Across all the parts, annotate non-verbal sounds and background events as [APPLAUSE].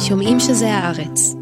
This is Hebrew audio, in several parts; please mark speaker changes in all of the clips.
Speaker 1: שומעים שזה הארץ.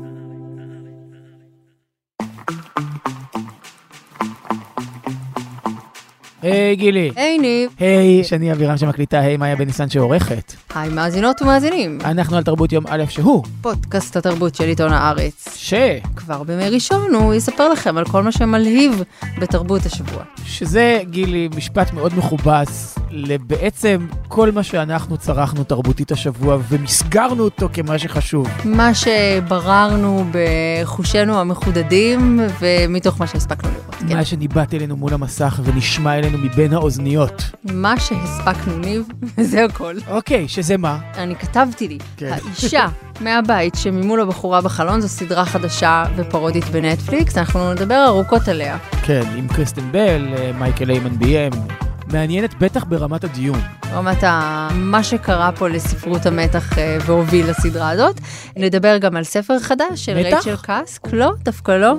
Speaker 2: היי גילי.
Speaker 3: היי ניב.
Speaker 2: היי, שני אבירם שמקליטה, היי מאיה בניסן שעורכת.
Speaker 3: היי מאזינות ומאזינים.
Speaker 2: אנחנו על תרבות יום א' שהוא,
Speaker 3: פודקאסט התרבות של עיתון הארץ.
Speaker 2: ש...
Speaker 3: כבר בימי ראשון הוא יספר לכם על כל מה שמלהיב בתרבות השבוע.
Speaker 2: שזה, גילי, משפט מאוד מכובס לבעצם כל מה שאנחנו צרכנו תרבותית השבוע ומסגרנו אותו כמה שחשוב.
Speaker 3: מה שבררנו בחושינו המחודדים ומתוך מה שהספקנו לראות. כן.
Speaker 2: מה שניבט אלינו מול המסך ונשמע אלינו מבין האוזניות.
Speaker 3: מה שהספקנו ניב, [LAUGHS] זה הכל.
Speaker 2: אוקיי, שזה מה?
Speaker 3: אני כתבתי לי,
Speaker 2: כן.
Speaker 3: האישה מהבית שממול הבחורה בחלון זו סדרה חדשה ופרודית בנטפליקס, אנחנו נדבר ארוכות עליה.
Speaker 2: כן, עם קריסטן בל, אה, מייקל איימן ביים. מעניינת בטח ברמת הדיון.
Speaker 3: רמת ה... מה שקרה פה לספרות המתח אה, והוביל לסדרה הזאת. נדבר גם על ספר חדש של? רייצ'ל קאסק. לא, דווקא לא.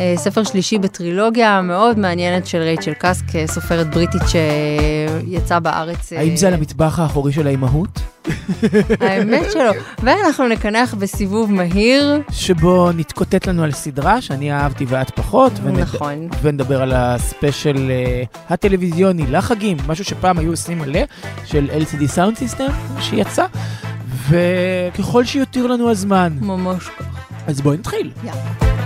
Speaker 3: אה, ספר שלישי בטרילוגיה מאוד מעניינת של רייצ'ל קאסק, אה, סופרת בריטית שיצאה בארץ. אה,
Speaker 2: האם זה על המטבח האחורי של האימהות?
Speaker 3: האמת שלא. ואנחנו נקנח בסיבוב מהיר.
Speaker 2: שבו נתקוטט לנו על סדרה שאני אהבתי ואת פחות. ונד...
Speaker 3: נכון.
Speaker 2: ונדבר על הספיישל uh, הטלוויזיוני לחגים, משהו שפעם היו עושים מלא, של LCD Sound System שיצא, וככל שיותיר לנו הזמן,
Speaker 3: ממש כך.
Speaker 2: אז בואי נתחיל.
Speaker 3: יאללה.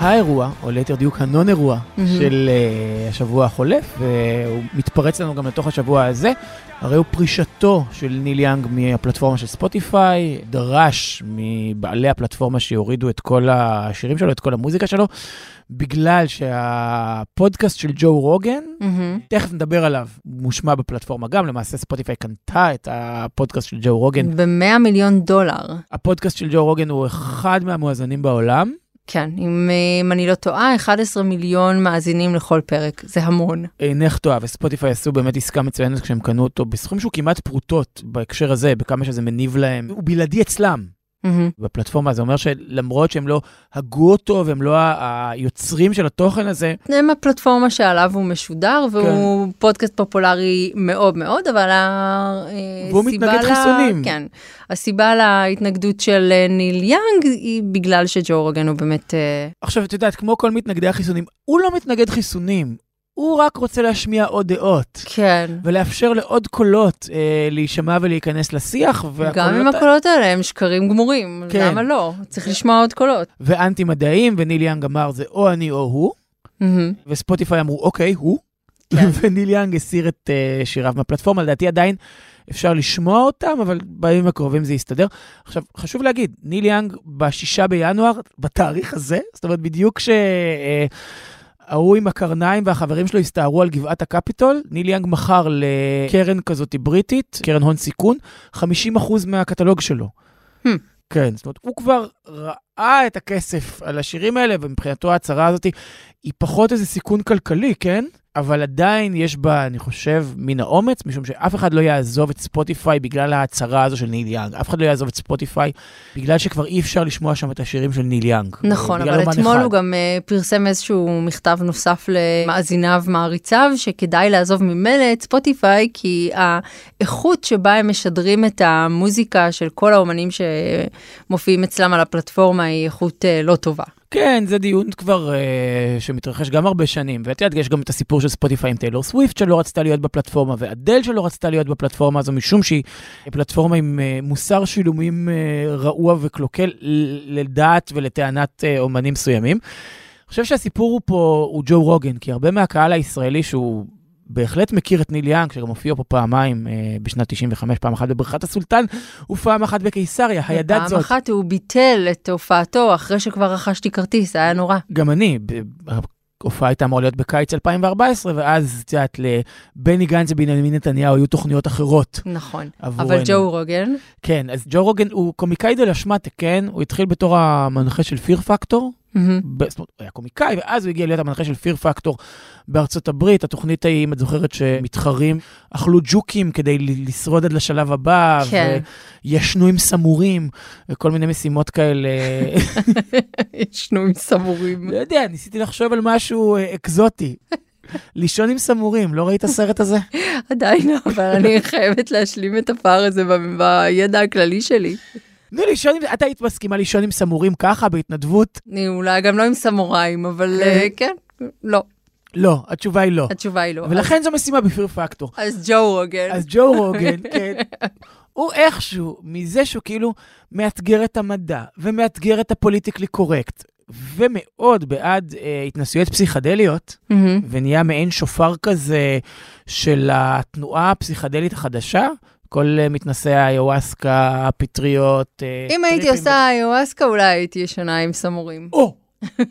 Speaker 2: האירוע, או ליתר דיוק הנון אירוע של uh, השבוע החולף, והוא מתפרץ לנו גם לתוך השבוע הזה, הרי הוא פרישתו של ניל יאנג מהפלטפורמה של ספוטיפיי, דרש מבעלי הפלטפורמה שיורידו את כל השירים שלו, את כל המוזיקה שלו, בגלל שהפודקאסט של ג'ו רוגן,
Speaker 3: מהמם.
Speaker 2: תכף נדבר עליו, מושמע בפלטפורמה גם, למעשה ספוטיפיי קנתה את הפודקאסט של ג'ו רוגן.
Speaker 3: ב-100 מיליון דולר.
Speaker 2: הפודקאסט של ג'ו רוגן הוא אחד מהמואזנים בעולם.
Speaker 3: כן, אם, אה, אם אני לא טועה, 11 מיליון מאזינים לכל פרק, זה המון.
Speaker 2: אינך טועה, וספוטיפיי עשו באמת עסקה מצוינת כשהם קנו אותו בסכום שהוא כמעט פרוטות בהקשר הזה, בכמה שזה מניב להם. הוא בלעדי אצלם.
Speaker 3: מהמם.
Speaker 2: בפלטפורמה זה אומר שלמרות שהם לא הגו אותו והם לא היוצרים של התוכן הזה,
Speaker 3: הם הפלטפורמה שעליו הוא משודר, והוא
Speaker 2: כן.
Speaker 3: פודקאסט פופולרי מאוד מאוד, אבל הסיבה
Speaker 2: והוא מתנגד חיסונים.
Speaker 3: כן, הסיבה להתנגדות של אה, ניל יאנג היא בגלל שג'ו רוגן הוא באמת... אה,
Speaker 2: עכשיו את יודעת, כמו כל מתנגדי החיסונים, הוא לא מתנגד חיסונים, הוא רק רוצה להשמיע עוד דעות.
Speaker 3: כן.
Speaker 2: ולאפשר לעוד קולות אה, להישמע ולהיכנס לשיח,
Speaker 3: גם אם הקולות האלה הם שקרים גמורים,
Speaker 2: כן.
Speaker 3: למה לא? צריך לשמוע עוד קולות.
Speaker 2: ואנטי מדעיים, וניל יאנג אמר זה או אני או הוא,
Speaker 3: מהמם.
Speaker 2: וספוטיפיי אמרו אוקיי, הוא,
Speaker 3: כן. [LAUGHS]
Speaker 2: וניל יאנג הסיר את uh, שיריו מהפלטפורמה, לדעתי עדיין אפשר לשמוע אותם, אבל בימים הקרובים זה יסתדר. עכשיו, חשוב להגיד, ניל יאנג בשישה בינואר, בתאריך הזה, זאת אומרת, בדיוק כש... Uh, ההוא עם הקרניים והחברים שלו הסתערו על גבעת הקפיטול, ניל יאנג מכר לקרן כזאת בריטית, קרן הון סיכון, 50% מהקטלוג שלו.
Speaker 3: Hmm.
Speaker 2: כן, זאת אומרת, הוא כבר ראה את הכסף על השירים האלה, ומבחינתו ההצהרה הזאת היא פחות איזה סיכון כלכלי, כן? אבל עדיין יש בה, אני חושב, מן האומץ, משום שאף אחד לא יעזוב את ספוטיפיי בגלל ההצהרה הזו של ניל יאנג. אף אחד לא יעזוב את ספוטיפיי בגלל שכבר אי אפשר לשמוע שם את השירים של ניל יאנג.
Speaker 3: נכון, אבל
Speaker 2: אומן
Speaker 3: אתמול
Speaker 2: אחד.
Speaker 3: הוא גם אה, פרסם איזשהו מכתב נוסף למאזיניו, מעריציו, שכדאי לעזוב ממילא את ספוטיפיי, כי האיכות שבה הם משדרים את המוזיקה של כל האומנים שמופיעים אצלם על הפלטפורמה היא איכות אה, לא טובה.
Speaker 2: כן, זה דיון כבר uh, שמתרחש גם הרבה שנים, ואת יודעת, יש גם את הסיפור של ספוטיפיי עם טיילור סוויפט שלא רצתה להיות בפלטפורמה, ואדל שלא רצתה להיות בפלטפורמה הזו, משום שהיא פלטפורמה עם uh, מוסר תשלומים uh, רעוע וקלוקל לדעת ולטענת uh, אומנים מסוימים. אני חושב שהסיפור הוא פה, הוא ג'ו רוגן, כי הרבה מהקהל הישראלי שהוא... בהחלט מכיר את ניל יאנג, שגם הופיע פה פעמיים אה, בשנת 95, פעם אחת בבריכת הסולטן ופעם אחת בקיסריה, הידעת
Speaker 3: פעם
Speaker 2: זאת.
Speaker 3: אחת הוא ביטל את הופעתו אחרי שכבר רכשתי כרטיס, היה נורא.
Speaker 2: גם אני, ההופעה הייתה אמורה להיות בקיץ 2014, ואז, את יודעת, לבני גנץ ובנימין נתניהו היו תוכניות אחרות
Speaker 3: נכון. אבל ג'ו רוגן,
Speaker 2: כן, אז ג'ו רוגן הוא קומיקאי דה לשמטה, כן? הוא התחיל בתור המנחה של פיר פקטור, ב- זאת אומרת, הוא היה קומיקאי, ואז הוא הגיע להיות המנחה של פיר פקטור בארצות הברית. התוכנית ההיא, אם את זוכרת, שמתחרים אכלו ג'וקים כדי לשרוד עד לשלב הבא,
Speaker 3: כן.
Speaker 2: וישנו עם סמורים, וכל מיני משימות כאלה. [LAUGHS]
Speaker 3: ישנו עם סמורים.
Speaker 2: לא יודע, ניסיתי לחשוב על משהו אה, אקזוטי. לישון עם סמורים, לא ראית הסרט הזה? [LAUGHS]
Speaker 3: עדיין, אבל אני חייבת להשלים את הפער הזה בידע הכללי שלי.
Speaker 2: נו, לישון עם... את היית מסכימה לישון עם סמורים ככה, בהתנדבות?
Speaker 3: אני אולי גם לא עם סמוראים, אבל אה, כן, לא,
Speaker 2: לא, התשובה היא לא.
Speaker 3: התשובה היא לא.
Speaker 2: ולכן זו משימה בפיר פקטור.
Speaker 3: אז ג'ו רוגן.
Speaker 2: אז ג'ו רוגן, כן, הוא איכשהו, מזה שהוא כאילו מאתגר את המדע ומאתגר את הפוליטיקלי קורקט, ומאוד בעד אה, התנסויות פסיכדליות,
Speaker 3: מהמם.
Speaker 2: ונהיה מעין שופר כזה של התנועה הפסיכדלית החדשה. כל אה, מתנשאי האיוואסקה, הפטריות. אה,
Speaker 3: אם הייתי עושה איואסקה, אולי הייתי ישנה עם סמורים.
Speaker 2: או,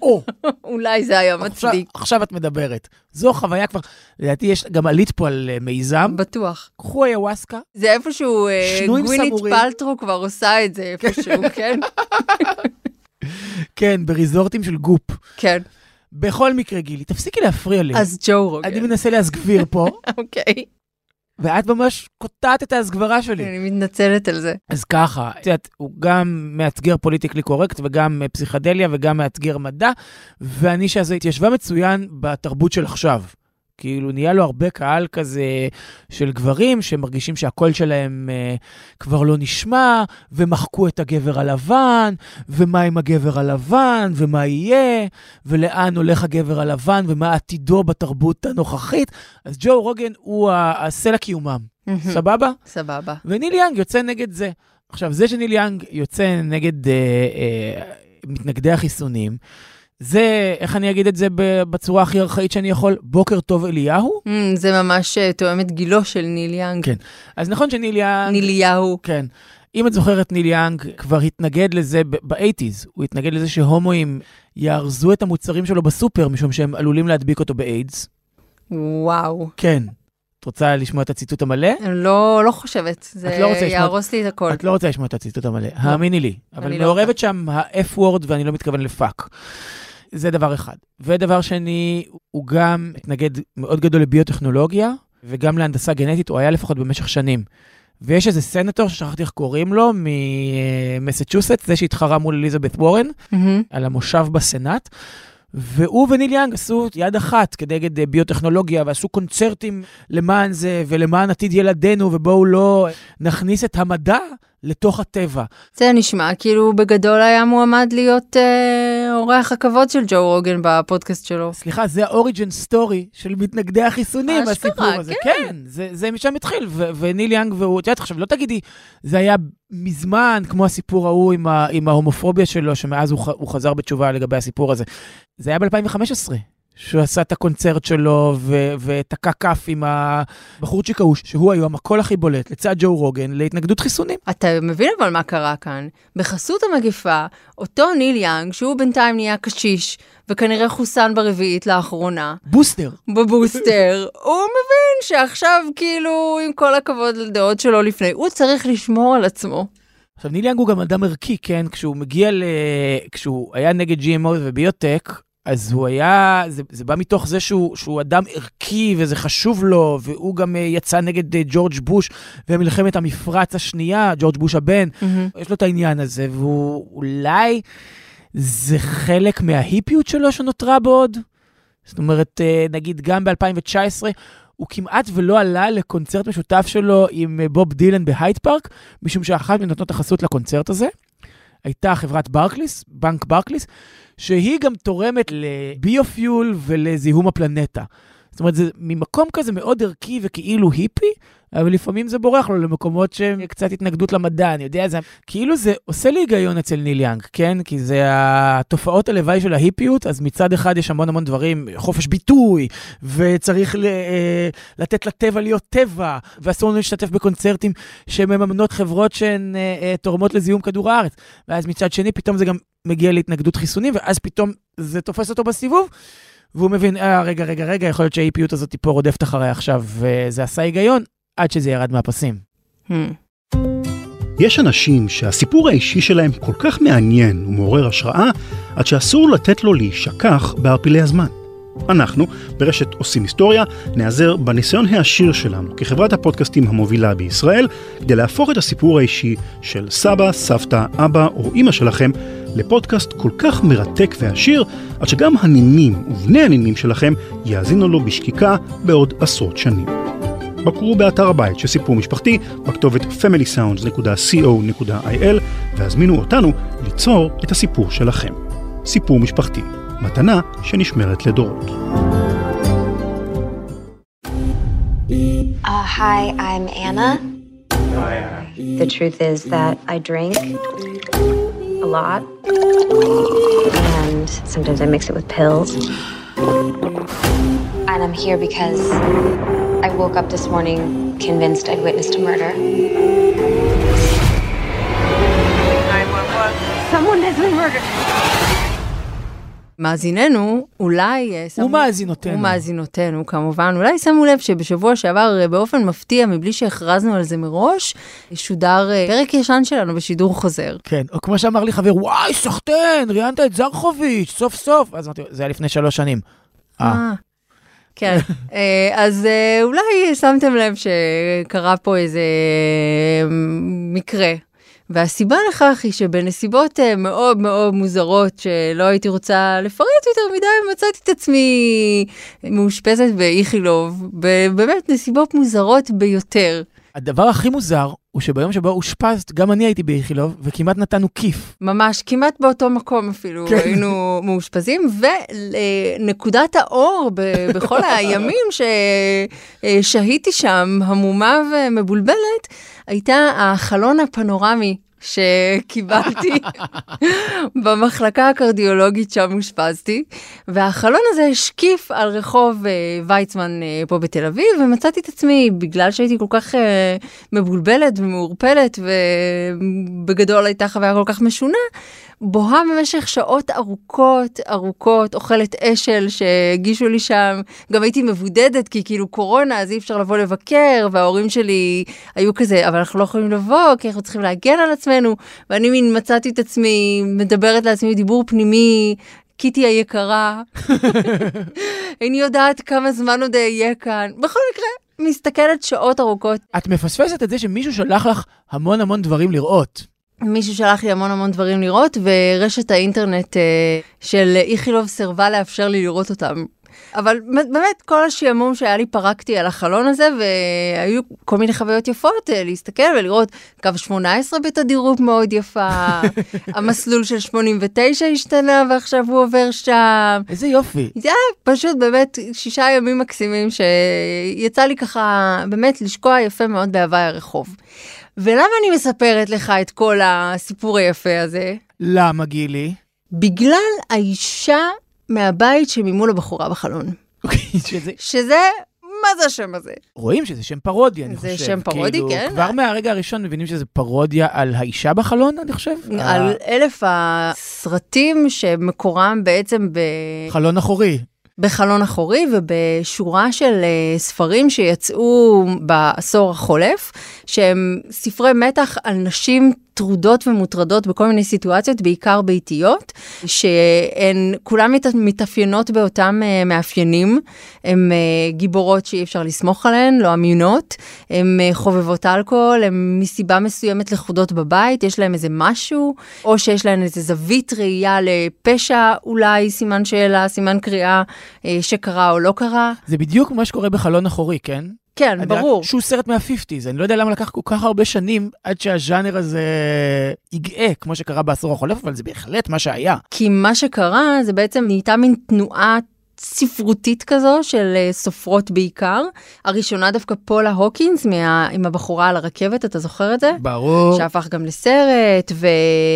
Speaker 2: או, [LAUGHS]
Speaker 3: אולי זה היה מצדיק.
Speaker 2: עכשיו את מדברת. זו חוויה כבר, לדעתי יש, גם עלית פה על אה, מיזם,
Speaker 3: בטוח.
Speaker 2: קחו איוואסקה,
Speaker 3: זה איפשהו, גווינית פאלטרו כבר עושה את זה איפשהו, [LAUGHS] כן?
Speaker 2: כן, ב resortים של Goop.
Speaker 3: כן.
Speaker 2: בכל מקרה, גילי, תפסיקי להפריע לי.
Speaker 3: אז ג'ו רוגן.
Speaker 2: אני מנסה להסגביר פה, [LAUGHS]
Speaker 3: אוקיי.
Speaker 2: ואת ממש קוטעת את ההסגברה שלי.
Speaker 3: אני מתנצלת על זה.
Speaker 2: אז ככה, את יודעת, הוא גם מאתגר פוליטיקלי קורקט וגם פסיכדליה וגם מאתגר מדע, והנישה הזו התיישבה מצוין בתרבות של עכשיו. כאילו, נהיה לו הרבה קהל כזה של גברים שמרגישים שהקול שלהם אה, כבר לא נשמע, ומחקו את הגבר הלבן, ומה עם הגבר הלבן, ומה יהיה, ולאן הולך הגבר הלבן, ומה עתידו בתרבות הנוכחית. אז ג'ו רוגן הוא הסלע קיומם. סבבה?
Speaker 3: סבבה.
Speaker 2: וניל יאנג יוצא נגד זה. עכשיו, זה שניל יאנג יוצא נגד אה, אה, מתנגדי החיסונים, זה, איך אני אגיד את זה בצורה הכי ארכאית שאני יכול? בוקר טוב אליהו?
Speaker 3: Mm, זה ממש אה, תואם את גילו של ניל יאנג.
Speaker 2: כן. אז נכון שניל יאנג...
Speaker 3: ניליהו.
Speaker 2: כן. אם את זוכרת, ניל יאנג כבר התנגד לזה ב-80's. הוא התנגד לזה שהומואים יארזו את המוצרים שלו בסופר, משום שהם עלולים להדביק אותו באיידס.
Speaker 3: וואו.
Speaker 2: כן. את רוצה לשמוע את הציטוט המלא?
Speaker 3: לא, לא חושבת. זה
Speaker 2: לא רוצה לשמוע-
Speaker 3: יהרוס לי את הכל.
Speaker 2: את לא רוצה לשמוע את הציטוט המלא, האמיני לי. אבל
Speaker 3: לא
Speaker 2: מעורבת שם ה-F-word ואני לא מתכוון לפאק. זה דבר אחד. ודבר שני, הוא גם התנגד מאוד גדול לביוטכנולוגיה, וגם להנדסה גנטית, הוא היה לפחות במשך שנים. ויש איזה סנטור ששכחתי איך קוראים לו, ממסצ'וסט, זה שהתחרה מול אליזבת וורן,
Speaker 3: מהמם.
Speaker 2: על המושב בסנאט. והוא וניל יאנג עשו יד אחת כנגד אה, ביוטכנולוגיה, ועשו קונצרטים למען זה ולמען עתיד ילדינו, ובואו לא נכניס את המדע לתוך הטבע.
Speaker 3: זה נשמע כאילו בגדול היה מועמד להיות אה, אורח הכבוד של ג'ו רוגן בפודקאסט שלו.
Speaker 2: סליחה, זה ה origin story של מתנגדי החיסונים,
Speaker 3: אשכרה,
Speaker 2: הסיפור הזה. כן, זה, זה משם התחיל, ו- וניל יאנג והוא, את יודעת, עכשיו, לא תגידי, זה היה מזמן, כמו הסיפור ההוא עם, ה- עם ההומופוביה שלו, שמאז הוא, ח- הוא חזר בתשובה לגבי הסיפור הזה. זה היה ב-2015. שהוא עשה את הקונצרט שלו ו- ותקע כף עם הבחורצ'יק ההוא, שהוא היום הקול הכי בולט, לצד ג'ו רוגן, להתנגדות חיסונים.
Speaker 3: אתה מבין אבל מה קרה כאן? בחסות המגפה, אותו ניל יאנג, שהוא בינתיים נהיה קשיש, וכנראה חוסן ברביעית לאחרונה,
Speaker 2: בוסטר.
Speaker 3: בבוסטר, הוא מבין שעכשיו כאילו, עם כל הכבוד לדעות שלו לפני, הוא צריך לשמור על עצמו.
Speaker 2: עכשיו, ניל יאנג הוא גם אדם ערכי, כן? כשהוא מגיע ל... כשהוא היה נגד GMO וביוטק, אז הוא היה, זה, זה בא מתוך זה שהוא, שהוא אדם ערכי וזה חשוב לו, והוא גם אה, יצא נגד אה, ג'ורג' בוש ומלחמת המפרץ השנייה, ג'ורג' בוש הבן, יש לו את העניין הזה, והוא אולי, זה חלק מההיפיות שלו שנותרה בו עוד? זאת אומרת, אה, נגיד גם ב-2019, הוא כמעט ולא עלה לקונצרט משותף שלו עם בוב דילן בהייד פארק, משום שאחת מנותנות החסות לקונצרט הזה הייתה חברת ברקליס, בנק ברקליס, שהיא גם תורמת ל biofuel ולזיהום הפלנטה. זאת אומרת, זה ממקום כזה מאוד ערכי וכאילו היפי, אבל לפעמים זה בורח לו למקומות שהם קצת התנגדות למדע, אני יודע, זה כאילו זה עושה לי היגיון אצל ניל יאנג, כן? כי זה התופעות הלוואי של ההיפיות, אז מצד אחד יש המון המון דברים, חופש ביטוי, וצריך ל, אה, לתת לטבע להיות טבע, ואסור לנו להשתתף בקונצרטים שמממנות חברות שהן אה, אה, תורמות לזיהום כדור הארץ. ואז מצד שני, פתאום זה גם מגיע להתנגדות חיסונים, ואז פתאום זה תופס אותו בסיבוב. והוא מבין, אה, רגע, רגע, רגע, יכול להיות שהאי-פיות הזאת פה רודפת אחריי עכשיו, וזה עשה היגיון, עד שזה ירד מהפסים.
Speaker 3: Hmm.
Speaker 1: יש אנשים שהסיפור האישי שלהם כל כך מעניין ומעורר השראה, עד שאסור לתת לו להישכח בערפילי הזמן. אנחנו, ברשת עושים היסטוריה, נעזר בניסיון העשיר שלנו כחברת הפודקאסטים המובילה בישראל, כדי להפוך את הסיפור האישי של סבא, סבתא, אבא או אימא שלכם לפודקאסט כל כך מרתק ועשיר, עד שגם הנינים ובני הנינים שלכם יאזינו לו בשקיקה בעוד עשרות שנים. בקרו באתר הבית של סיפור משפחתי בכתובת familysounds.co.il והזמינו אותנו ליצור את הסיפור שלכם. סיפור משפחתי, מתנה שנשמרת לדורות.
Speaker 4: Uh, hi, I'm Anna. The truth is that I drink a lot, and sometimes I mix it with pills. And I'm here because I woke up this morning convinced I'd witnessed a murder. Someone has been murdered.
Speaker 3: מאזיננו, אולי... אה, שמו-
Speaker 2: ומאזינותינו.
Speaker 3: ומאזינותינו, כמובן. אולי שמו לב שבשבוע שעבר, אה, באופן מפתיע, מבלי שהכרזנו על זה מראש, שודר אה, פרק ישן שלנו בשידור חוזר.
Speaker 2: כן, או כמו שאמר לי חבר, וואי, סחטיין, ראיינת את זרחוביץ', סוף סוף. אז אמרתי, זה היה לפני שלוש שנים. אה.
Speaker 3: כן, [LAUGHS] אז אולי שמתם לב שקרה פה איזה מקרה. והסיבה לכך היא שבנסיבות אה, מאוד מאוד מוזרות שלא הייתי רוצה לפרט יותר מדי, מצאתי את עצמי מאושפזת באיכילוב, באמת נסיבות מוזרות ביותר.
Speaker 2: הדבר הכי מוזר הוא שביום שבו אושפזת, גם אני הייתי באיכילוב, וכמעט נתנו כיף.
Speaker 3: ממש, כמעט באותו מקום אפילו
Speaker 2: כן.
Speaker 3: היינו מאושפזים, ונקודת האור ב- [LAUGHS] בכל הימים ששהיתי שם, המומה ומבולבלת, הייתה החלון הפנורמי. שקיבלתי במחלקה הקרדיולוגית שם אושפזתי, והחלון הזה השקיף על רחוב אה, ויצמן אה, פה בתל אביב, ומצאתי את עצמי, בגלל שהייתי כל כך אה, מבולבלת ומעורפלת, ובגדול הייתה חוויה כל כך משונה, בוהה במשך שעות ארוכות ארוכות, אוכלת אשל שהגישו לי שם, גם הייתי מבודדת כי כאילו קורונה אז אי אפשר לבוא לבקר וההורים שלי היו כזה אבל אנחנו לא יכולים לבוא כי אנחנו צריכים להגן על עצמנו ואני מין מצאתי את עצמי מדברת לעצמי דיבור פנימי. קיטי היקרה, [LAUGHS] איני יודעת כמה זמן עוד אהיה כאן. בכל מקרה, מסתכלת שעות ארוכות
Speaker 2: את מפספסת את זה שמישהו שלח לך המון המון דברים לראות.
Speaker 3: מישהו שלח לי המון המון דברים לראות, ורשת האינטרנט אה, של איכילוב סירבה לאפשר לי לראות אותם. אבל באמת, כל השעמום שהיה לי פרקתי על החלון הזה, והיו כל מיני חוויות יפות אה, להסתכל ולראות קו 18 בתדירות מאוד יפה, [LAUGHS] המסלול של 89 השתנה ועכשיו הוא עובר שם.
Speaker 2: איזה יופי.
Speaker 3: זה היה פשוט באמת שישה ימים מקסימים שיצא לי ככה באמת לשקוע יפה מאוד בהוואי הרחוב. ולמה אני מספרת לך את כל הסיפור היפה הזה?
Speaker 2: למה, גילי?
Speaker 3: בגלל האישה מהבית שממול הבחורה בחלון.
Speaker 2: אוקיי, שזה...
Speaker 3: שזה, מה זה השם הזה?
Speaker 2: רואים שזה שם פרודיה, אני
Speaker 3: זה
Speaker 2: חושב.
Speaker 3: שם פרודי,
Speaker 2: כאילו,
Speaker 3: כן.
Speaker 2: כבר מהרגע הראשון מבינים שזה פרודיה על האישה בחלון, אני חושב.
Speaker 3: על אלף הסרטים שמקורם בעצם ב...
Speaker 2: חלון אחורי.
Speaker 3: בחלון אחורי ובשורה של uh, ספרים שיצאו בעשור החולף, שהם ספרי מתח על נשים טרודות ומוטרדות בכל מיני סיטואציות, בעיקר ביתיות, שהן כולן מת, מתאפיינות באותם uh, מאפיינים. הן uh, גיבורות שאי אפשר לסמוך עליהן, לא אמינות, הן uh, חובבות אלכוהול, הן מסיבה מסוימת לכודות בבית, יש להן איזה משהו, או שיש להן איזה זווית ראייה לפשע אולי, סימן שאלה, סימן קריאה, uh, שקרה או לא קרה.
Speaker 2: זה בדיוק מה שקורה בחלון אחורי, כן?
Speaker 3: כן,
Speaker 2: אני
Speaker 3: ברור.
Speaker 2: יודע שהוא סרט מה-50's, אני לא יודע למה לקח כל כך הרבה שנים עד שהז'אנר הזה יגאה, כמו שקרה בעשור החולף, אבל זה בהחלט מה שהיה.
Speaker 3: כי מה שקרה זה בעצם נהייתה מין תנועה ספרותית כזו של אה, סופרות בעיקר. הראשונה דווקא פולה הוקינס מה... עם הבחורה על הרכבת, אתה זוכר את זה?
Speaker 2: ברור.
Speaker 3: שהפך גם לסרט,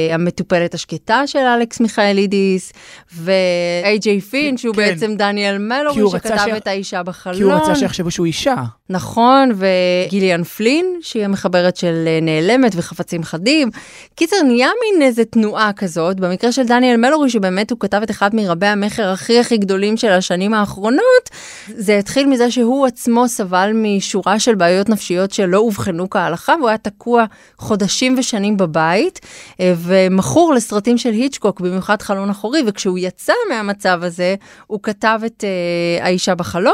Speaker 3: והמטופלת השקטה של אלכס מיכאלידיס, ו-AJ פין, שהוא
Speaker 2: כן.
Speaker 3: בעצם דניאל מלורי, שכתב
Speaker 2: ש-
Speaker 3: את האישה בחלון.
Speaker 2: כי הוא רצה שיחשבו שהוא אישה.
Speaker 3: נכון, וגיליאן פלין, שהיא המחברת של אה, נעלמת וחפצים חדים. קיצר, נהיה מין איזה תנועה כזאת, במקרה של דניאל מלורי, שבאמת הוא כתב את אחד מרבי המכר הכי הכי גדולים של השנים האחרונות, זה התחיל מזה שהוא עצמו סבל משורה של בעיות נפשיות שלא אובחנו כהלכה, והוא היה תקוע חודשים ושנים בבית, אה, ומכור לסרטים של היצ'קוק, במיוחד חלון אחורי, וכשהוא יצא מהמצב הזה, הוא כתב את אה, האישה בחלון.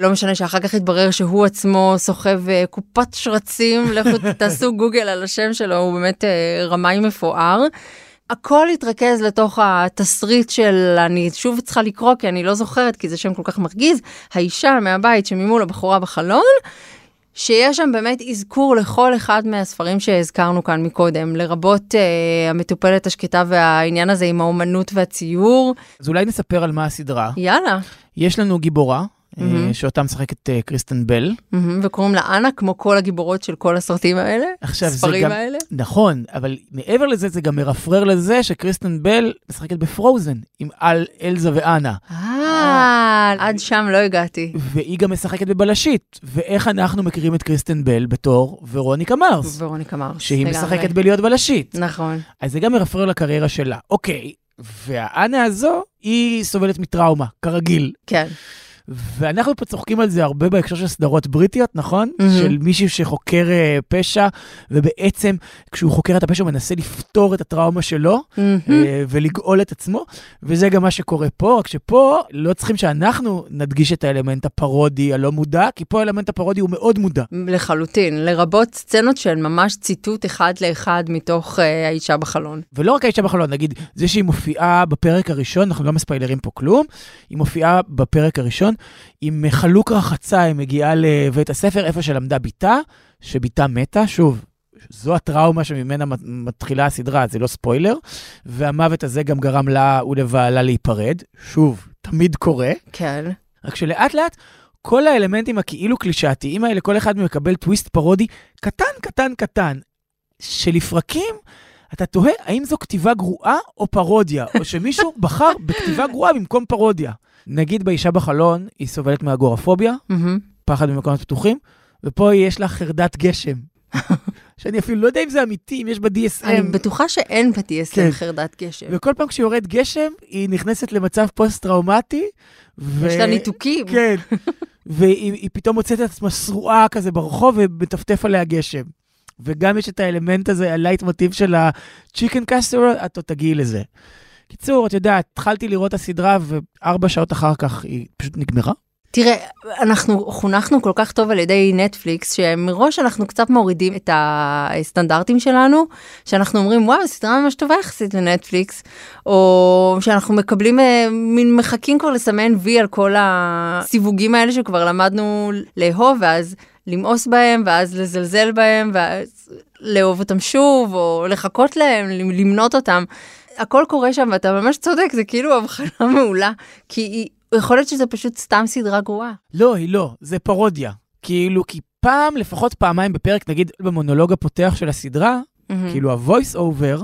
Speaker 3: לא משנה שאחר כך התברר שהוא עצמו סוחב uh, קופת שרצים, לכו [LAUGHS] תעשו גוגל על השם שלו, הוא באמת uh, רמאי מפואר. הכל התרכז לתוך התסריט של, אני שוב צריכה לקרוא כי אני לא זוכרת, כי זה שם כל כך מרגיז, האישה מהבית שממול הבחורה בחלון, שיש שם באמת אזכור לכל אחד מהספרים שהזכרנו כאן מקודם, לרבות uh, המטופלת השקטה והעניין הזה עם האומנות והציור.
Speaker 2: אז אולי נספר על מה הסדרה.
Speaker 3: יאללה.
Speaker 2: יש לנו גיבורה, mm-hmm. שאותה משחקת uh, קריסטן בל.
Speaker 3: Mm-hmm, וקוראים לה אנה, כמו כל הגיבורות של כל הסרטים האלה,
Speaker 2: עכשיו,
Speaker 3: הספרים
Speaker 2: גם,
Speaker 3: האלה.
Speaker 2: נכון, אבל מעבר לזה, זה גם מרפרר לזה שקריסטן בל משחקת בפרוזן, עם אל, אלזה ואנה.
Speaker 3: אה, עד שם לא הגעתי.
Speaker 2: והיא גם משחקת בבלשית. ואיך אנחנו מכירים את קריסטן בל בתור ורוניקה מרס.
Speaker 3: ורוניקה מרס,
Speaker 2: שהיא. משחקת בלהיות בלשית.
Speaker 3: נכון.
Speaker 2: אז זה גם מרפרר לקריירה שלה. אוקיי, והאנה הזו, היא סובלת מטראומה, כרגיל.
Speaker 3: כן.
Speaker 2: ואנחנו פה צוחקים על זה הרבה בהקשר של סדרות בריטיות, נכון?
Speaker 3: מהמם.
Speaker 2: של מישהו שחוקר אה, פשע, ובעצם כשהוא חוקר את הפשע הוא מנסה לפתור את הטראומה שלו
Speaker 3: מהמם.
Speaker 2: אה, ולגאול את עצמו, וזה גם מה שקורה פה, רק שפה לא צריכים שאנחנו נדגיש את האלמנט הפרודי הלא מודע, כי פה האלמנט הפרודי הוא מאוד מודע.
Speaker 3: לחלוטין, לרבות סצנות של ממש ציטוט אחד לאחד מתוך אה, האישה בחלון.
Speaker 2: ולא רק האישה בחלון, נגיד, זה שהיא מופיעה בפרק הראשון, אנחנו לא מספיילרים פה כלום, היא מופיעה בפרק הראשון עם חלוק רחצה, היא מגיעה לבית הספר, איפה שלמדה בתה, שבתה מתה, שוב. זו הטראומה שממנה מת- מתחילה הסדרה, זה לא ספוילר, והמוות הזה גם גרם לה ולבעלה להיפרד, שוב, תמיד קורה,
Speaker 3: כן.
Speaker 2: רק שלאט לאט כל האלמנטים הכאילו קלישאתיים האלה, כל אחד מקבל טוויסט פרודי קטן, קטן, קטן, שלפרקים אתה תוהה האם זו כתיבה גרועה או פרודיה, או שמישהו בחר בכתיבה גרועה במקום פרודיה. נגיד באישה בחלון, היא סובלת מאגורפוביה,
Speaker 3: מהמם.
Speaker 2: פחד ממקומות פתוחים, ופה יש לה חרדת גשם. [LAUGHS] שאני אפילו לא יודע אם זה אמיתי, אם יש ב-DSM.
Speaker 3: אני בטוחה שאין ב-DSM
Speaker 2: כן.
Speaker 3: חרדת גשם.
Speaker 2: וכל פעם כשיורד גשם, היא נכנסת למצב פוסט-טראומטי. ו...
Speaker 3: יש לה ניתוקים.
Speaker 2: כן. [LAUGHS] והיא היא פתאום מוצאת את עצמה שרועה כזה ברחוב ומטפטף עליה גשם. וגם יש את האלמנט הזה, הלייט מוטיב של הצ'יקן קסטרו, את עוד תגיעי לזה. קיצור, את יודעת, התחלתי לראות את הסדרה וארבע שעות אחר כך היא פשוט נגמרה.
Speaker 3: תראה, אנחנו חונכנו כל כך טוב על ידי נטפליקס, שמראש אנחנו קצת מורידים את הסטנדרטים שלנו, שאנחנו אומרים, וואו, סדרה ממש טובה יחסית לנטפליקס, או שאנחנו מקבלים, אה, מין מחכים כבר לסמן וי על כל הסיווגים האלה שכבר למדנו לאהוב, ואז למאוס בהם, ואז לזלזל בהם, ואז לאהוב אותם שוב, או לחכות להם, למנות אותם. הכל קורה שם, ואתה ממש צודק, זה כאילו הבחנה [LAUGHS] מעולה, כי היא... יכול להיות שזה פשוט סתם סדרה גרועה.
Speaker 2: לא, היא לא, זה פרודיה. כאילו, כי פעם, לפחות פעמיים בפרק, נגיד במונולוג הפותח של הסדרה, כאילו ה-voice over,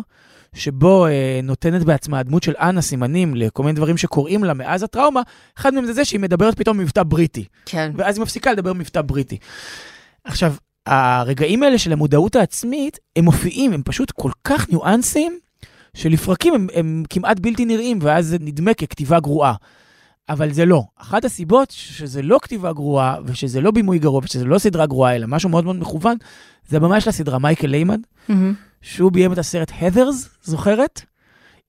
Speaker 2: שבו אה, נותנת בעצמה הדמות של אנה סימנים לכל מיני דברים שקורים לה מאז הטראומה, אחד מהם זה זה שהיא מדברת פתאום במבטא בריטי,
Speaker 3: כן.
Speaker 2: ואז היא מפסיקה לדבר במבטא בריטי. עכשיו, הרגעים האלה של המודעות העצמית, הם מופיעים, הם פשוט כל כך ניואנסים, שלפרקים הם, הם כמעט בלתי נראים, ואז זה נדמה ככתיבה גרועה. אבל זה לא. אחת הסיבות שזה לא כתיבה גרועה, ושזה לא בימוי גרוע, ושזה לא סדרה גרועה, אלא משהו מאוד מאוד מכוון, זה הבמאי של הסדרה מייקל ליימן,
Speaker 3: מהמם.
Speaker 2: שהוא ביים את הסרט Heathers, זוכרת?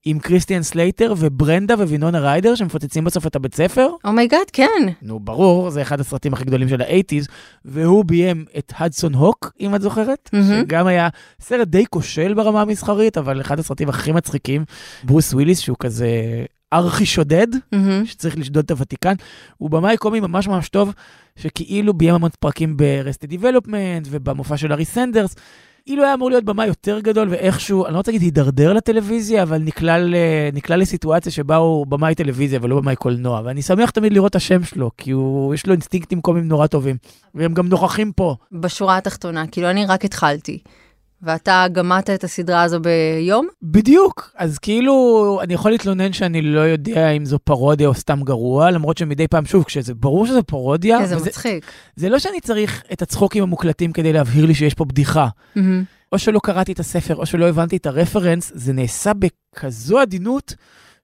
Speaker 2: עם קריסטיאן סלייטר וברנדה ווינונה ריידר שמפוצצים בסוף את הבית ספר.
Speaker 3: Oh my god, כן.
Speaker 2: נו, ברור, זה אחד הסרטים הכי גדולים של ה eighties, והוא ביים את Hudson Hawk, אם את זוכרת,
Speaker 3: מהמם.
Speaker 2: שגם היה סרט די כושל ברמה המסחרית, אבל אחד הסרטים הכי מצחיקים, ברוס וויליס, שהוא כזה ארכי שודד,
Speaker 3: מהמם.
Speaker 2: שצריך לשדוד את הוותיקן, הוא במאי קומי ממש ממש טוב, שכאילו ביים המון פרקים ב-Rested Development ובמופע של ארי סנדרס. אילו היה אמור להיות במאי יותר גדול ואיכשהו, אני לא רוצה להגיד הידרדר לטלוויזיה, אבל נקלע, ל- נקלע לסיטואציה שבה הוא במאי טלוויזיה ולא במאי קולנוע. ואני שמח תמיד לראות את השם שלו, כי הוא, יש לו אינסטינקטים קומיים נורא טובים. והם גם נוכחים פה.
Speaker 3: בשורה התחתונה, כאילו אני רק התחלתי. ואתה גמעת את הסדרה הזו ביום?
Speaker 2: בדיוק. אז כאילו, אני יכול להתלונן שאני לא יודע אם זו פרודיה או סתם גרוע, למרות שמדי פעם, שוב, כשזה ברור שזה פרודיה,
Speaker 3: כן, זה מצחיק.
Speaker 2: זה לא שאני צריך את הצחוקים המוקלטים כדי להבהיר לי שיש פה בדיחה.
Speaker 3: מהמם.
Speaker 2: או שלא קראתי את הספר, או שלא הבנתי את הרפרנס, זה נעשה בכזו עדינות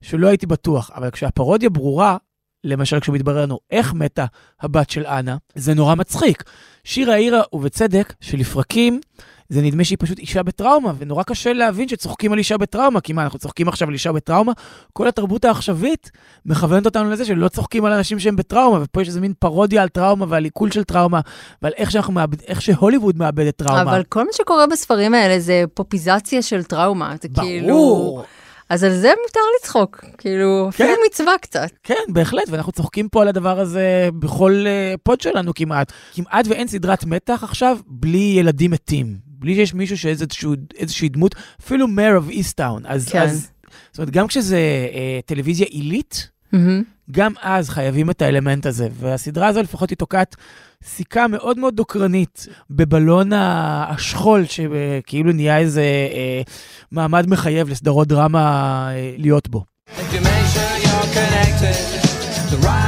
Speaker 2: שלא הייתי בטוח. אבל כשהפרודיה ברורה, למשל כשמתברר לנו איך מתה הבת של אנה, זה נורא מצחיק. שירה העירה, ובצדק, שלפרקים זה נדמה שהיא פשוט אישה בטראומה, ונורא קשה להבין שצוחקים על אישה בטראומה, כי מה, אנחנו צוחקים עכשיו על אישה בטראומה? כל התרבות העכשווית מכוונת אותנו לזה שלא צוחקים על אנשים שהם בטראומה, ופה יש איזה מין פרודיה על טראומה ועל עיכול של טראומה, ועל איך, שאנחנו מאבד, איך שהוליווד מאבדת טראומה.
Speaker 3: אבל כל מה שקורה בספרים האלה זה פופיזציה של טראומה, זה
Speaker 2: ברור.
Speaker 3: כאילו... אז על זה מותר לצחוק, כאילו,
Speaker 2: כן.
Speaker 3: אפילו מצווה קצת.
Speaker 2: כן, בהחלט, ואנחנו צוחקים פה על הדבר הזה בכל uh, פוד שלנו כמעט. כמעט ואין סדרת מתח עכשיו בלי ילדים מתים. בלי שיש מישהו שאיזושהי דמות, אפילו מייר אוף איסטאון. אז,
Speaker 3: כן.
Speaker 2: אז, זאת אומרת, גם כשזה uh, טלוויזיה עילית,
Speaker 3: מהמם.
Speaker 2: גם אז חייבים את האלמנט הזה. והסדרה הזו לפחות היא תוקעת סיכה מאוד מאוד דוקרנית בבלון השכול, שכאילו נהיה איזה אה, מעמד מחייב לסדרות דרמה אה, להיות בו.
Speaker 5: If you make sure you're connected, the writing's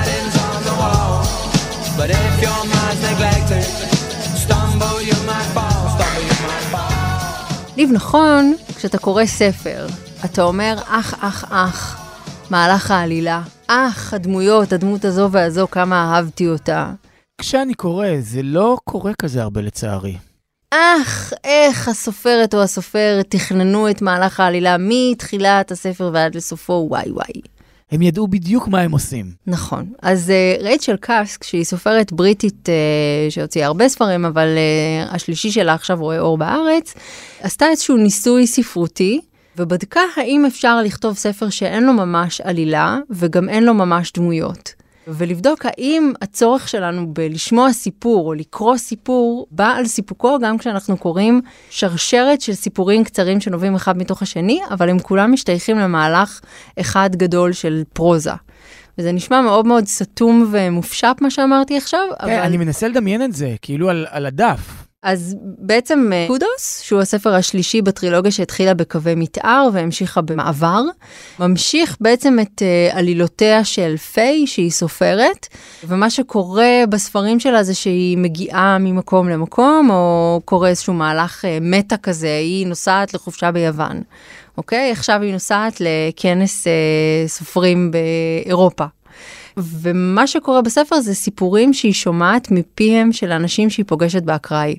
Speaker 3: ניב, נכון, כשאתה קורא ספר, אתה אומר, אח, אח, אח, מהלך העלילה. אח, הדמויות, הדמות הזו והזו, כמה אהבתי אותה.
Speaker 2: כשאני קורא, זה לא קורה כזה הרבה לצערי.
Speaker 3: אך, איך הסופרת או הסופר תכננו את מהלך העלילה מתחילת הספר ועד לסופו, וואי וואי.
Speaker 2: הם ידעו בדיוק מה הם עושים.
Speaker 3: נכון. אז uh, רייצ'ל קאסק, שהיא סופרת בריטית uh, שהוציאה הרבה ספרים, אבל uh, השלישי שלה עכשיו רואה אור בארץ, עשתה איזשהו ניסוי ספרותי, ובדקה האם אפשר לכתוב ספר שאין לו ממש עלילה, וגם אין לו ממש דמויות. ולבדוק האם הצורך שלנו בלשמוע סיפור או לקרוא סיפור בא על סיפוקו גם כשאנחנו קוראים שרשרת של סיפורים קצרים שנובעים אחד מתוך השני, אבל הם כולם משתייכים למהלך אחד גדול של פרוזה. וזה נשמע מאוד מאוד סתום ומופשט מה שאמרתי עכשיו,
Speaker 2: כן,
Speaker 3: אבל...
Speaker 2: אני מנסה לדמיין את זה, כאילו על, על הדף.
Speaker 3: אז בעצם אה, קודוס, שהוא הספר השלישי בטרילוגיה שהתחילה בקווי מתאר והמשיכה במעבר, ממשיך בעצם את אה, עלילותיה של פיי, שהיא סופרת, ומה שקורה בספרים שלה זה שהיא מגיעה ממקום למקום, או קורה איזשהו מהלך אה, מטה כזה, היא נוסעת לחופשה ביוון, אוקיי? עכשיו היא נוסעת לכנס אה, סופרים באירופה. ומה שקורה בספר זה סיפורים שהיא שומעת מפיהם של אנשים שהיא פוגשת באקראי.